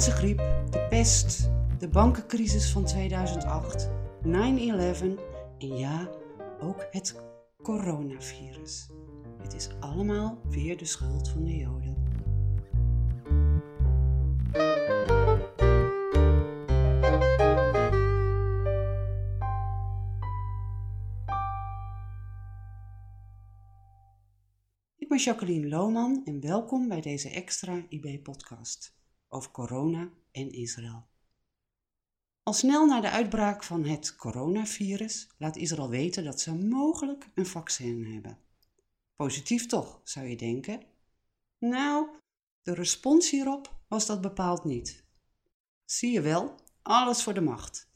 Spaanse griep, de pest, de bankencrisis van 2008, 9-11 en ja, ook het coronavirus. Het is allemaal weer de schuld van de Joden. Ik ben Jacqueline Lohman en welkom bij deze extra IB-podcast over corona en Israël. Al snel na de uitbraak van het coronavirus laat Israël weten dat ze mogelijk een vaccin hebben. Positief toch, zou je denken? Nou, de respons hierop was dat bepaald niet. Zie je wel, alles voor de macht.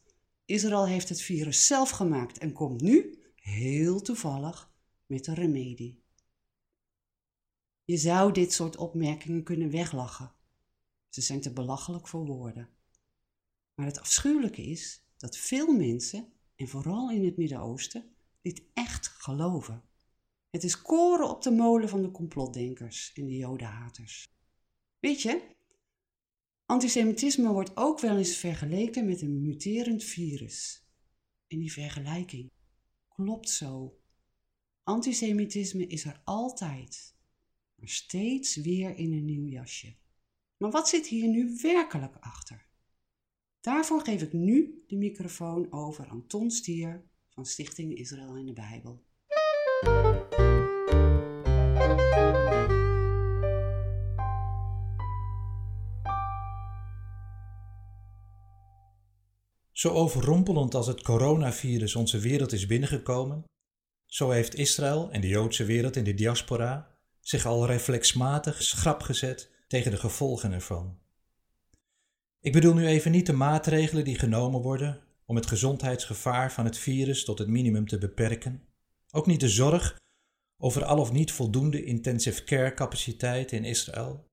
Israël heeft het virus zelf gemaakt en komt nu, heel toevallig, met een remedie. Je zou dit soort opmerkingen kunnen weglachen. Ze zijn te belachelijk voor woorden. Maar het afschuwelijke is dat veel mensen, en vooral in het Midden-Oosten, dit echt geloven. Het is koren op de molen van de complotdenkers en de jodenhaters. Weet je, antisemitisme wordt ook wel eens vergeleken met een muterend virus. En die vergelijking klopt zo. Antisemitisme is er altijd, maar steeds weer in een nieuw jasje. Maar wat zit hier nu werkelijk achter? Daarvoor geef ik nu de microfoon over aan Ton Stier van Stichting Israël in de Bijbel. Zo overrompelend als het coronavirus onze wereld is binnengekomen, zo heeft Israël en de Joodse wereld in de diaspora zich al reflexmatig schrap gezet tegen de gevolgen ervan. Ik bedoel nu even niet de maatregelen die genomen worden om het gezondheidsgevaar van het virus tot het minimum te beperken, ook niet de zorg over al of niet voldoende intensive care capaciteit in Israël.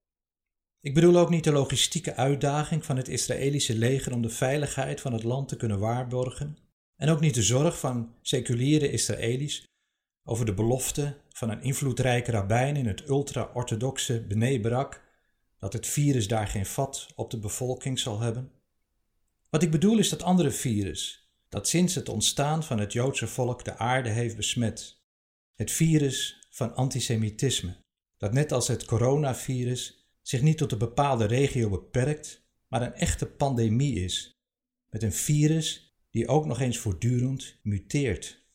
Ik bedoel ook niet de logistieke uitdaging van het Israëlische leger om de veiligheid van het land te kunnen waarborgen, en ook niet de zorg van seculiere Israëli's over de belofte van een invloedrijke rabbijn in het ultra-orthodoxe Bnei Brak dat het virus daar geen vat op de bevolking zal hebben. Wat ik bedoel is dat andere virus, dat sinds het ontstaan van het Joodse volk de aarde heeft besmet. Het virus van antisemitisme, dat net als het coronavirus zich niet tot een bepaalde regio beperkt, maar een echte pandemie is, met een virus die ook nog eens voortdurend muteert.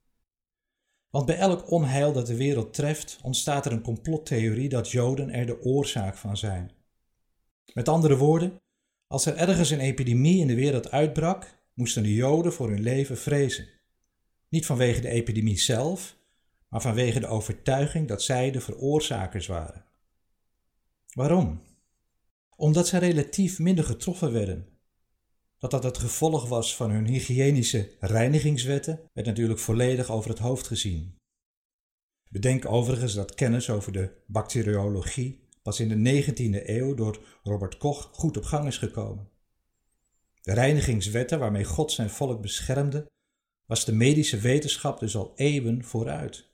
Want bij elk onheil dat de wereld treft, ontstaat er een complottheorie dat Joden er de oorzaak van zijn. Met andere woorden, als er ergens een epidemie in de wereld uitbrak, moesten de Joden voor hun leven vrezen. Niet vanwege de epidemie zelf, maar vanwege de overtuiging dat zij de veroorzakers waren. Waarom? Omdat zij relatief minder getroffen werden. Dat dat het gevolg was van hun hygiënische reinigingswetten, werd natuurlijk volledig over het hoofd gezien. Bedenk overigens dat kennis over de bacteriologie pas in de 19e eeuw door Robert Koch goed op gang is gekomen. De reinigingswetten waarmee God zijn volk beschermde, was de medische wetenschap dus al eeuwen vooruit.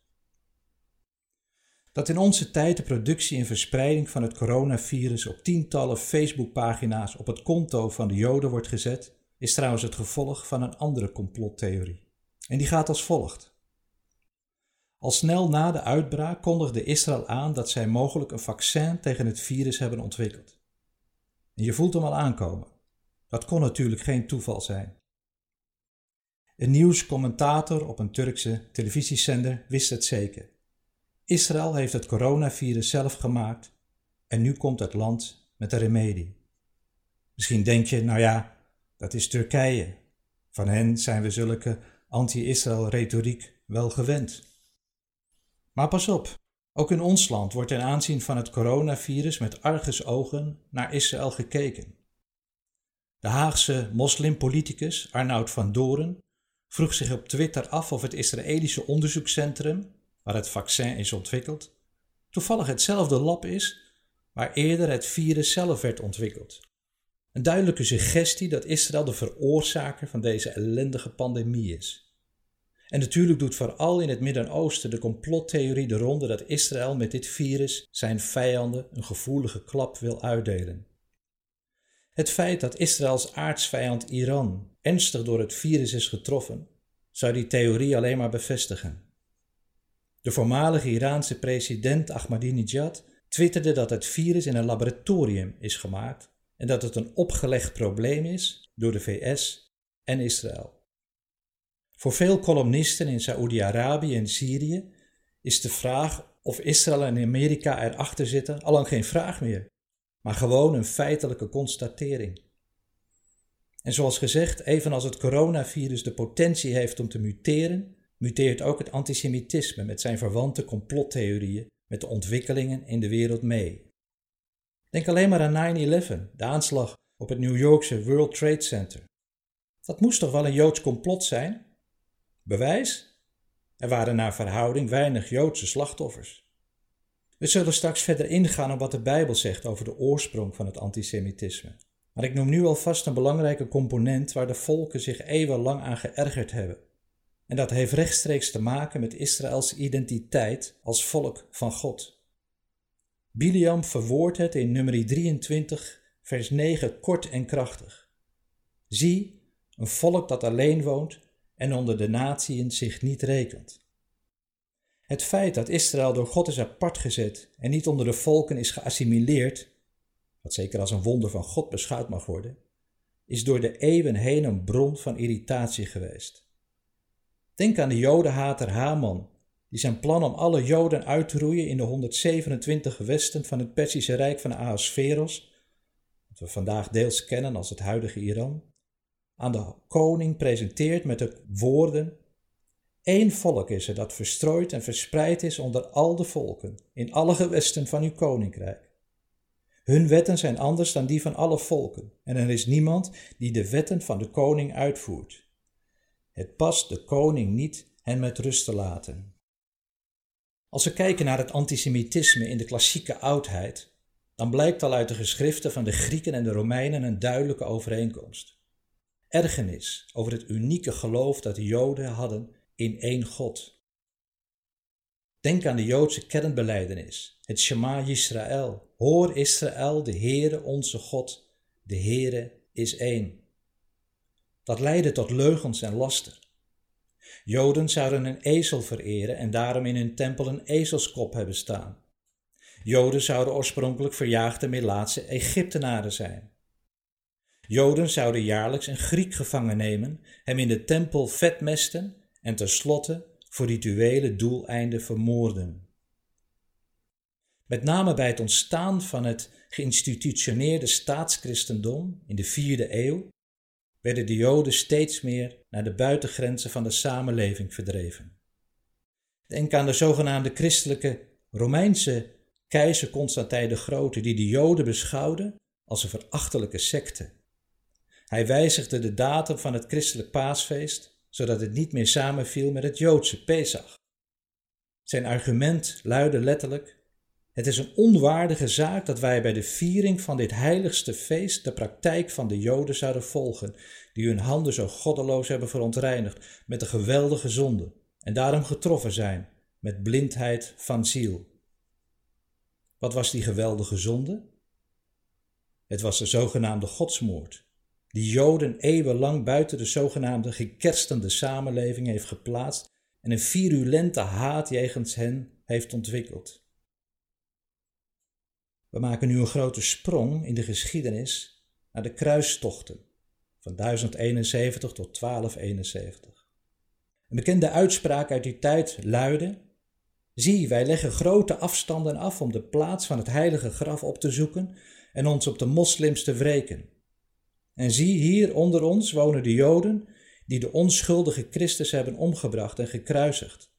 Dat in onze tijd de productie en verspreiding van het coronavirus op tientallen Facebookpagina's op het konto van de Joden wordt gezet, is trouwens het gevolg van een andere complottheorie. En die gaat als volgt. Al snel na de uitbraak kondigde Israël aan dat zij mogelijk een vaccin tegen het virus hebben ontwikkeld. En je voelt hem al aankomen. Dat kon natuurlijk geen toeval zijn. Een nieuwscommentator op een Turkse televisiezender wist het zeker. Israël heeft het coronavirus zelf gemaakt en nu komt het land met een remedie. Misschien denk je, nou ja, dat is Turkije. Van hen zijn we zulke anti-Israël retoriek wel gewend. Maar pas op, ook in ons land wordt ten aanzien van het coronavirus met argusogen naar Israël gekeken. De Haagse moslimpoliticus Arnoud van Doren vroeg zich op Twitter af of het Israëlische onderzoekscentrum, waar het vaccin is ontwikkeld, toevallig hetzelfde lab is waar eerder het virus zelf werd ontwikkeld. Een duidelijke suggestie dat Israël de veroorzaker van deze ellendige pandemie is. En natuurlijk doet vooral in het Midden-Oosten de complottheorie de ronde dat Israël met dit virus zijn vijanden een gevoelige klap wil uitdelen. Het feit dat Israëls aardsvijand Iran ernstig door het virus is getroffen, zou die theorie alleen maar bevestigen. De voormalige Iraanse president Ahmadinejad twitterde dat het virus in een laboratorium is gemaakt en dat het een opgelegd probleem is door de VS en Israël. Voor veel columnisten in Saoedi-Arabië en Syrië is de vraag of Israël en Amerika erachter zitten al lang geen vraag meer, maar gewoon een feitelijke constatering. En zoals gezegd, evenals het coronavirus de potentie heeft om te muteren, muteert ook het antisemitisme met zijn verwante complottheorieën met de ontwikkelingen in de wereld mee. Denk alleen maar aan 9-11, de aanslag op het New Yorkse World Trade Center. Dat moest toch wel een Joods complot zijn? Bewijs? Er waren naar verhouding weinig Joodse slachtoffers. We zullen straks verder ingaan op wat de Bijbel zegt over de oorsprong van het antisemitisme. Maar ik noem nu alvast een belangrijke component waar de volken zich eeuwenlang aan geërgerd hebben. En dat heeft rechtstreeks te maken met Israëls identiteit als volk van God. Biliam verwoordt het in nummer 23, vers 9 kort en krachtig. Zie, een volk dat alleen woont en onder de natieën zich niet rekent. Het feit dat Israël door God is apart gezet en niet onder de volken is geassimileerd, wat zeker als een wonder van God beschouwd mag worden, is door de eeuwen heen een bron van irritatie geweest. Denk aan de jodenhater Haman, die zijn plan om alle joden uit te roeien in de 127 gewesten van het Perzische Rijk van Ahasveros, wat we vandaag deels kennen als het huidige Iran, aan de koning presenteert met de woorden: Eén volk is er dat verstrooid en verspreid is onder al de volken, in alle gewesten van uw koninkrijk. Hun wetten zijn anders dan die van alle volken, en er is niemand die de wetten van de koning uitvoert. Het past de koning niet hen met rust te laten. Als we kijken naar het antisemitisme in de klassieke oudheid, dan blijkt al uit de geschriften van de Grieken en de Romeinen een duidelijke overeenkomst. Ergernis over het unieke geloof dat de Joden hadden in één God. Denk aan de Joodse kernbeleidenis, het Shema Yisrael. Hoor Israël, de Heere onze God, de Heere is één. Dat leidde tot leugens en laster. Joden zouden een ezel vereren en daarom in hun tempel een ezelskop hebben staan. Joden zouden oorspronkelijk verjaagde Melaatse Egyptenaren zijn. Joden zouden jaarlijks een Griek gevangen nemen, hem in de tempel vetmesten en tenslotte voor rituele doeleinden vermoorden. Met name bij het ontstaan van het geïnstitutioneerde staatschristendom in de vierde eeuw werden de Joden steeds meer naar de buitengrenzen van de samenleving verdreven. Denk aan de zogenaamde christelijke Romeinse keizer Constantijn de Grote, die de Joden beschouwde als een verachtelijke secte. Hij wijzigde de datum van het christelijk paasfeest, zodat het niet meer samenviel met het Joodse Pesach. Zijn argument luidde letterlijk: Het is een onwaardige zaak dat wij bij de viering van dit heiligste feest de praktijk van de Joden zouden volgen, die hun handen zo goddeloos hebben verontreinigd met de geweldige zonde en daarom getroffen zijn met blindheid van ziel. Wat was die geweldige zonde? Het was de zogenaamde godsmoord, die Joden eeuwenlang buiten de zogenaamde gekerstende samenleving heeft geplaatst en een virulente haat jegens hen heeft ontwikkeld. We maken nu een grote sprong in de geschiedenis naar de kruistochten van 1071 tot 1271. Een bekende uitspraak uit die tijd luidde: Zie, wij leggen grote afstanden af om de plaats van het heilige graf op te zoeken en ons op de moslims te wreken. En zie, hier onder ons wonen de Joden die de onschuldige Christus hebben omgebracht en gekruisigd.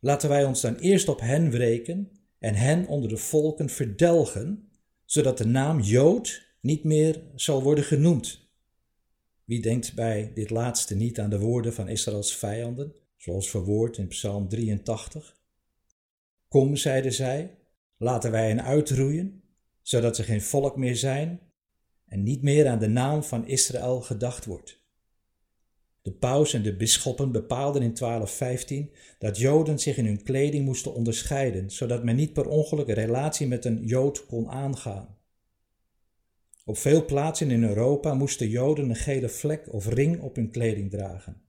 Laten wij ons dan eerst op hen wreken en hen onder de volken verdelgen, zodat de naam Jood niet meer zal worden genoemd. Wie denkt bij dit laatste niet aan de woorden van Israëls vijanden, zoals verwoord in Psalm 83? Kom, zeiden zij, laten wij hen uitroeien, zodat ze geen volk meer zijn en niet meer aan de naam van Israël gedacht wordt. De paus en de bisschoppen bepaalden in 1215 dat Joden zich in hun kleding moesten onderscheiden, zodat men niet per ongeluk een relatie met een Jood kon aangaan. Op veel plaatsen in Europa moesten Joden een gele vlek of ring op hun kleding dragen.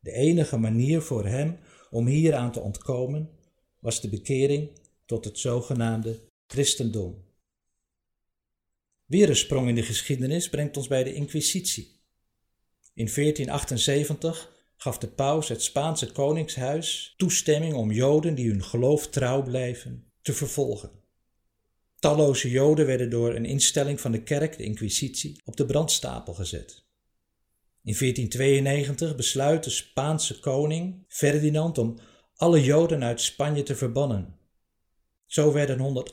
De enige manier voor hem om hieraan te ontkomen was de bekering tot het zogenaamde christendom. Weer een sprong in de geschiedenis brengt ons bij de Inquisitie. In 1478 gaf de paus het Spaanse koningshuis toestemming om Joden die hun geloof trouw blijven te vervolgen. Talloze Joden werden door een instelling van de kerk, de Inquisitie, op de brandstapel gezet. In 1492 besluit de Spaanse koning Ferdinand om alle Joden uit Spanje te verbannen. Zo werden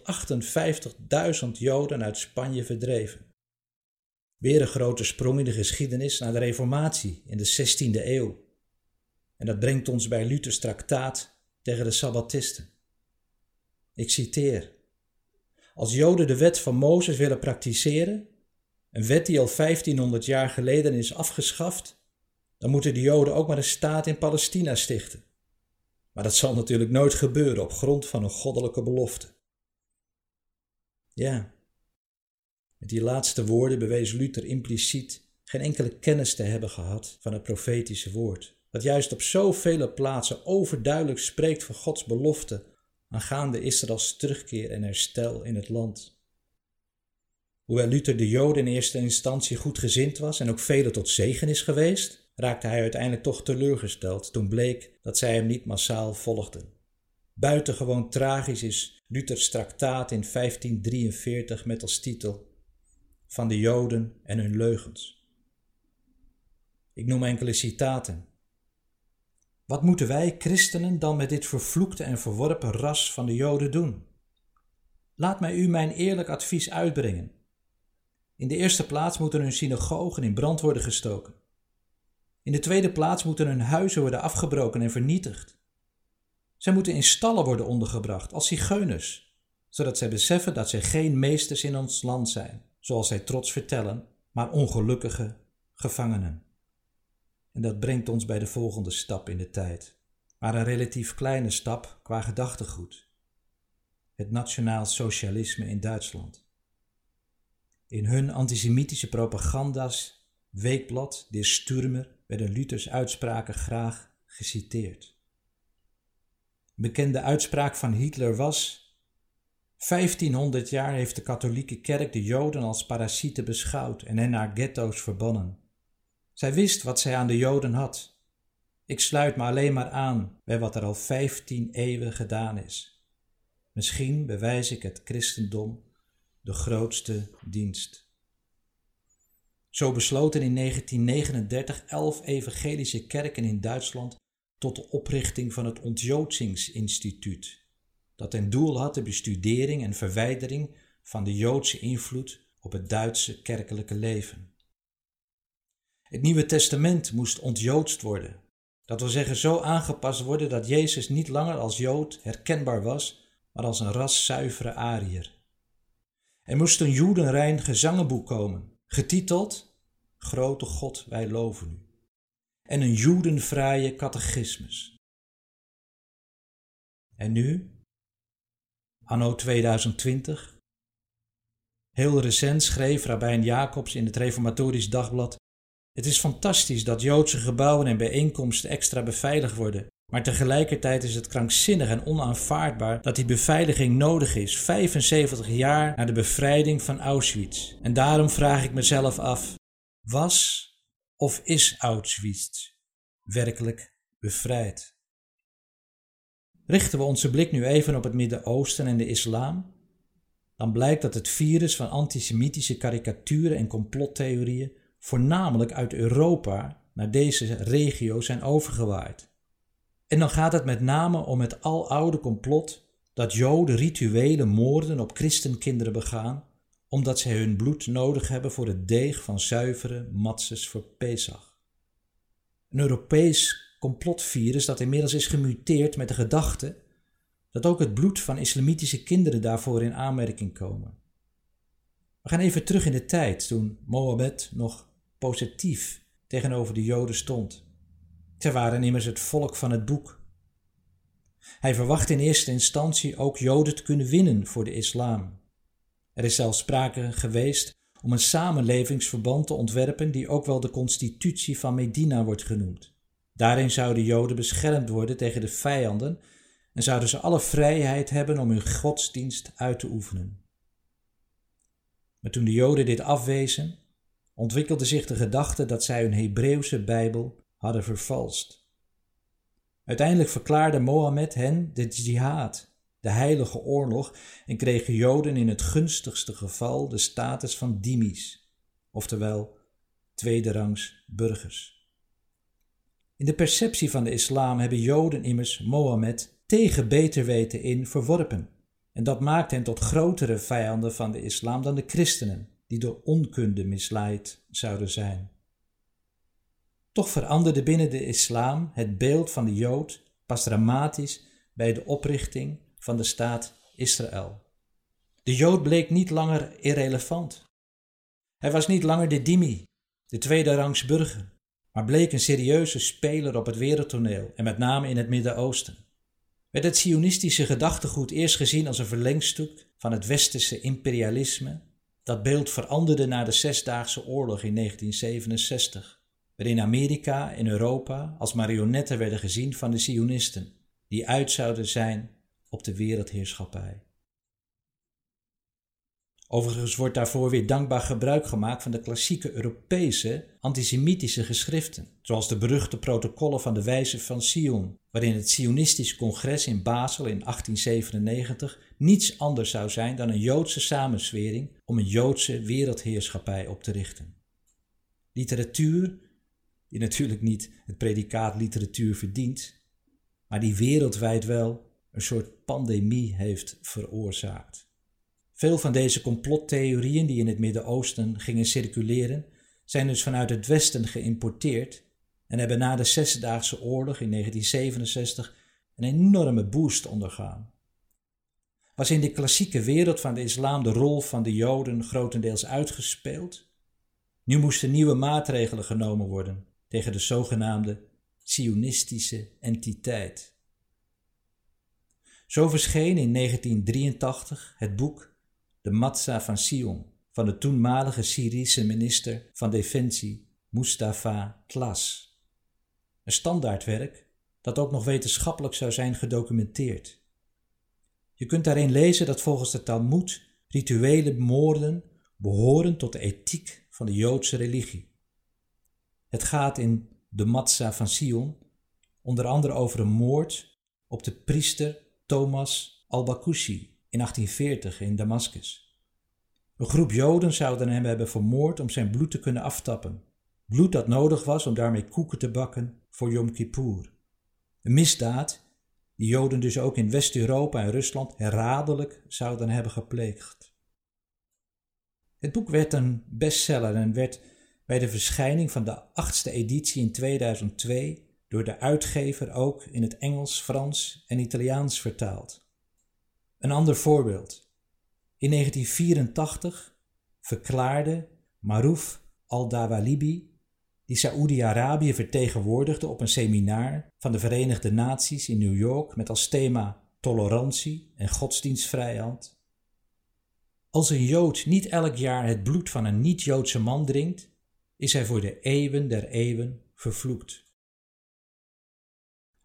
158.000 Joden uit Spanje verdreven. Weer een grote sprong in de geschiedenis naar de Reformatie in de 16e eeuw. En dat brengt ons bij Luthers traktaat tegen de Sabbatisten. Ik citeer: Als Joden de wet van Mozes willen praktiseren, een wet die al 1500 jaar geleden is afgeschaft, dan moeten de Joden ook maar een staat in Palestina stichten. Maar dat zal natuurlijk nooit gebeuren op grond van een goddelijke belofte. Ja, met die laatste woorden bewees Luther impliciet geen enkele kennis te hebben gehad van het profetische woord, dat juist op zoveel plaatsen overduidelijk spreekt van Gods belofte aangaande Israëls terugkeer en herstel in het land. Hoewel Luther de Joden in eerste instantie goed gezind was en ook velen tot zegen is geweest, raakte hij uiteindelijk toch teleurgesteld toen bleek dat zij hem niet massaal volgden. Buitengewoon tragisch is Luthers traktaat in 1543 met als titel Van de Joden en hun leugens. Ik noem enkele citaten. Wat moeten wij christenen dan met dit vervloekte en verworpen ras van de Joden doen? Laat mij u mijn eerlijk advies uitbrengen. In de eerste plaats moeten hun synagogen in brand worden gestoken. In de tweede plaats moeten hun huizen worden afgebroken en vernietigd. Zij moeten in stallen worden ondergebracht als zigeuners, zodat zij beseffen dat zij geen meesters in ons land zijn, zoals zij trots vertellen, maar ongelukkige gevangenen. En dat brengt ons bij de volgende stap in de tijd, maar een relatief kleine stap qua gedachtegoed: het nationaal socialisme in Duitsland. In hun antisemitische propaganda's weekblad De Stürmer werden Luthers uitspraken graag geciteerd. Een bekende uitspraak van Hitler was: 1500 jaar heeft de katholieke kerk de Joden als parasieten beschouwd en hen naar ghetto's verbannen. Zij wist wat zij aan de Joden had. Ik sluit me alleen maar aan bij wat er al 15 eeuwen gedaan is. Misschien bewijs ik het christendom de grootste dienst. Zo besloten in 1939 elf evangelische kerken in Duitsland tot de oprichting van het Ontjoodsingsinstituut, dat ten doel had de bestudering en verwijdering van de Joodse invloed op het Duitse kerkelijke leven. Het Nieuwe Testament moest ontjoodst worden, dat wil zeggen zo aangepast worden dat Jezus niet langer als Jood herkenbaar was, maar als een raszuivere Ariër. Er moest een Joedenrein gezangenboek komen, getiteld Grote God, wij loven u. En een Joedenvrije catechismus. En nu, anno 2020, heel recent schreef Rabijn Jacobs in het Reformatorisch Dagblad: Het is fantastisch dat Joodse gebouwen en bijeenkomsten extra beveiligd worden maar tegelijkertijd is het krankzinnig en onaanvaardbaar dat die beveiliging nodig is, 75 jaar na de bevrijding van Auschwitz. En daarom vraag ik mezelf af: was of is Auschwitz werkelijk bevrijd? Richten we onze blik nu even op het Midden-Oosten en de islam, dan blijkt dat het virus van antisemitische karikaturen en complottheorieën voornamelijk uit Europa naar deze regio zijn overgewaaid. En dan gaat het met name om het aloude complot dat Joden rituele moorden op christenkinderen begaan, omdat zij hun bloed nodig hebben voor het deeg van zuivere matzes voor Pesach. Een Europees complotvirus dat inmiddels is gemuteerd met de gedachte dat ook het bloed van islamitische kinderen daarvoor in aanmerking komen. We gaan even terug in de tijd toen Mohammed nog positief tegenover de Joden stond. Zij waren immers het volk van het boek. Hij verwacht in eerste instantie ook Joden te kunnen winnen voor de islam. Er is zelfs sprake geweest om een samenlevingsverband te ontwerpen die ook wel de constitutie van Medina wordt genoemd. Daarin zouden Joden beschermd worden tegen de vijanden en zouden ze alle vrijheid hebben om hun godsdienst uit te oefenen. Maar toen de Joden dit afwezen, ontwikkelde zich de gedachte dat zij hun Hebreeuwse Bijbel hadden vervalst. Uiteindelijk verklaarde Mohammed hen de jihad, de heilige oorlog, en kregen Joden in het gunstigste geval de status van dimis, oftewel tweederangs burgers. In de perceptie van de islam hebben Joden immers Mohammed tegen beter weten in verworpen. En dat maakt hen tot grotere vijanden van de islam dan de christenen, die door onkunde misleid zouden zijn. Toch veranderde binnen de islam het beeld van de Jood pas dramatisch bij de oprichting van de staat Israël. De Jood bleek niet langer irrelevant. Hij was niet langer de dimi, de tweede rangs burger, maar bleek een serieuze speler op het wereldtoneel en met name in het Midden-Oosten. Werd het Sionistische gedachtegoed eerst gezien als een verlengstuk van het westerse imperialisme? Dat beeld veranderde na de Zesdaagse Oorlog in 1967, waarin Amerika en Europa als marionetten werden gezien van de Sionisten, die uit zouden zijn op de wereldheerschappij. Overigens wordt daarvoor weer dankbaar gebruik gemaakt van de klassieke Europese antisemitische geschriften, zoals de beruchte protocollen van de Wijze van Sion, waarin het Sionistisch congres in Basel in 1897 niets anders zou zijn dan een Joodse samenswering om een Joodse wereldheerschappij op te richten. Literatuur, die natuurlijk niet het predicaat literatuur verdient, maar die wereldwijd wel een soort pandemie heeft veroorzaakt. Veel van deze complottheorieën die in het Midden-Oosten gingen circuleren, zijn dus vanuit het Westen geïmporteerd en hebben na de Zesdaagse Oorlog in 1967 een enorme boost ondergaan. Was in de klassieke wereld van de islam de rol van de Joden grotendeels uitgespeeld? Nu moesten nieuwe maatregelen genomen worden tegen de zogenaamde Zionistische entiteit. Zo verscheen in 1983 het boek de Matza van Sion van de toenmalige Syrische minister van Defensie Mustafa Klas. Een standaardwerk dat ook nog wetenschappelijk zou zijn gedocumenteerd. Je kunt daarin lezen dat volgens de Talmud rituele moorden behoren tot de ethiek van de Joodse religie. Het gaat in de Matza van Sion onder andere over een moord op de priester Thomas al-Bakushi in 1840 in Damascus. Een groep Joden zouden hem hebben vermoord om zijn bloed te kunnen aftappen. Bloed dat nodig was om daarmee koeken te bakken voor Yom Kippur. Een misdaad die Joden dus ook in West-Europa en Rusland herhaaldelijk zouden hebben gepleegd. Het boek werd een bestseller en werd bij de verschijning van de achtste editie in 2002 door de uitgever ook in het Engels, Frans en Italiaans vertaald. Een ander voorbeeld. In 1984 verklaarde Maruf al-Dawalibi, die Saoedi-Arabië vertegenwoordigde op een seminar van de Verenigde Naties in New York met als thema tolerantie en godsdienstvrijheid. Als een Jood niet elk jaar het bloed van een niet-Joodse man drinkt, is hij voor de eeuwen der eeuwen vervloekt.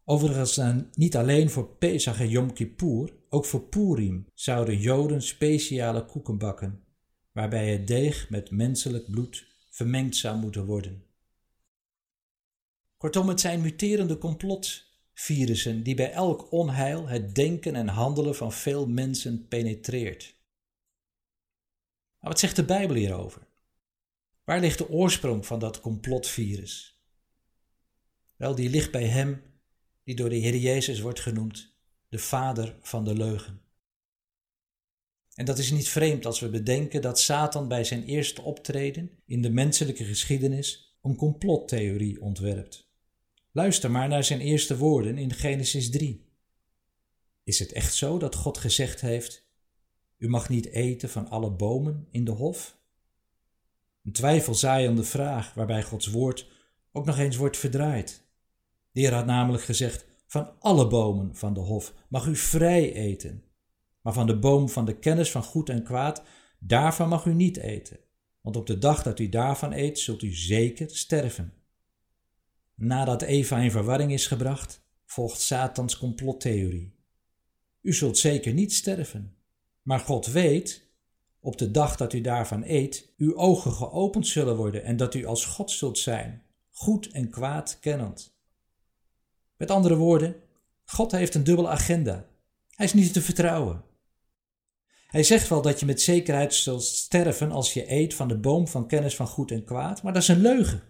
Overigens niet alleen voor Pesach en Yom Kippur, ook voor Purim zouden Joden speciale koeken bakken, waarbij het deeg met menselijk bloed vermengd zou moeten worden. Kortom, het zijn muterende complotvirussen die bij elk onheil het denken en handelen van veel mensen penetreert. Maar wat zegt de Bijbel hierover? Waar ligt de oorsprong van dat complotvirus? Wel, die ligt bij hem die door de Heer Jezus wordt genoemd de vader van de leugen. En dat is niet vreemd als we bedenken dat Satan bij zijn eerste optreden in de menselijke geschiedenis een complottheorie ontwerpt. Luister maar naar zijn eerste woorden in Genesis 3. Is het echt zo dat God gezegd heeft: U mag niet eten van alle bomen in de hof? Een twijfelzaaiende vraag waarbij Gods woord ook nog eens wordt verdraaid. De Heer had namelijk gezegd: Van alle bomen van de hof mag u vrij eten, maar van de boom van de kennis van goed en kwaad, daarvan mag u niet eten. want op de dag dat u daarvan eet, zult u zeker sterven. Nadat Eva in verwarring is gebracht, volgt Satans complottheorie. U zult zeker niet sterven, maar God weet, op de dag dat u daarvan eet, uw ogen geopend zullen worden en dat u als God zult zijn, goed en kwaad kennend. Met andere woorden, God heeft een dubbele agenda. Hij is niet te vertrouwen. Hij zegt wel dat je met zekerheid zult sterven als je eet van de boom van kennis van goed en kwaad, maar dat is een leugen.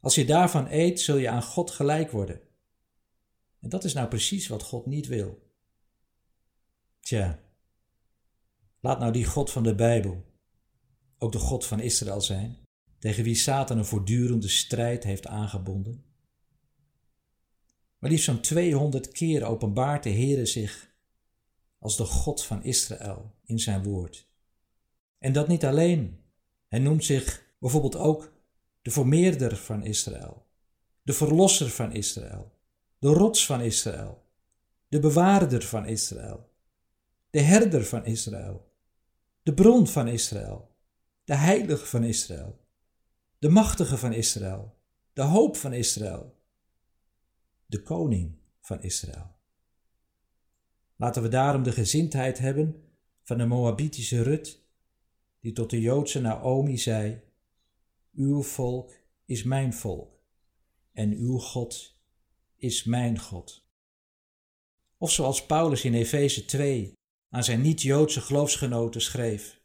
Als je daarvan eet, zul je aan God gelijk worden. En dat is nou precies wat God niet wil. Tja, laat nou die God van de Bijbel ook de God van Israël zijn, tegen wie Satan een voortdurende strijd heeft aangebonden. Maar liefst zo'n 200 keer openbaart de Heere zich als de God van Israël in zijn woord. En dat niet alleen. Hij noemt zich bijvoorbeeld ook de vermeerder van Israël, de verlosser van Israël, de rots van Israël, de bewaarder van Israël, de herder van Israël, de bron van Israël, de heilige van Israël, de machtige van Israël, de hoop van Israël, de koning van Israël. Laten we daarom de gezindheid hebben van de Moabitische Rut, die tot de Joodse Naomi zei: Uw volk is mijn volk, en uw God is mijn God. Of zoals Paulus in Efeze 2 aan zijn niet-Joodse geloofsgenoten schreef: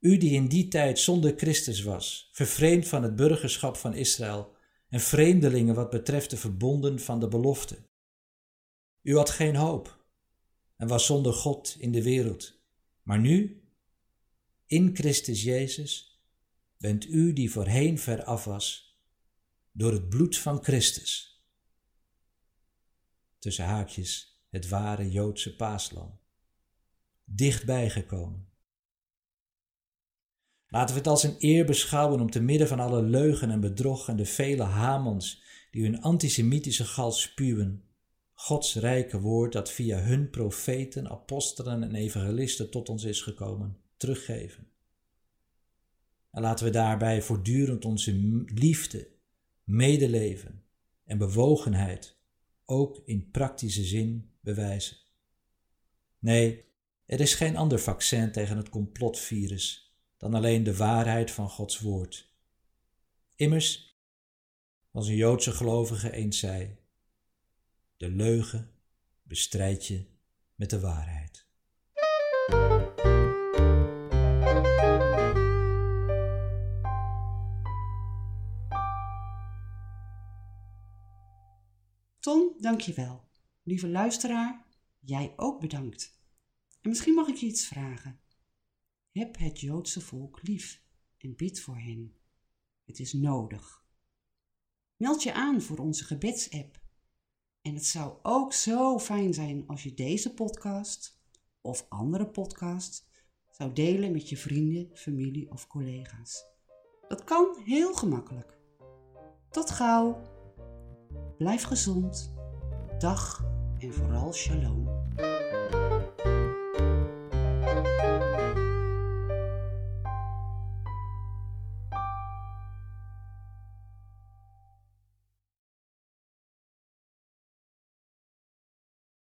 U die in die tijd zonder Christus was, vervreemd van het burgerschap van Israël en vreemdelingen wat betreft de verbonden van de belofte. U had geen hoop en was zonder God in de wereld. Maar nu, in Christus Jezus, bent u die voorheen ver af was, door het bloed van Christus. Tussen haakjes het ware Joodse paaslam. Dichtbij gekomen. Laten we het als een eer beschouwen om te midden van alle leugen en bedrog en de vele Hamans die hun antisemitische gal spuwen, Gods rijke woord dat via hun profeten, apostelen en evangelisten tot ons is gekomen, teruggeven. En laten we daarbij voortdurend onze liefde, medeleven en bewogenheid ook in praktische zin bewijzen. Nee, er is geen ander vaccin tegen het complotvirus dan alleen de waarheid van Gods woord. Immers, als een Joodse gelovige eens zei, de leugen bestrijd je met de waarheid. Ton, dankjewel. Lieve luisteraar, jij ook bedankt. En misschien mag ik je iets vragen. Heb het Joodse volk lief en bid voor hen. Het is nodig. Meld je aan voor onze gebedsapp en het zou ook zo fijn zijn als je deze podcast of andere podcasts zou delen met je vrienden, familie of collega's. Dat kan heel gemakkelijk. Tot gauw. Blijf gezond. Dag en vooral shalom.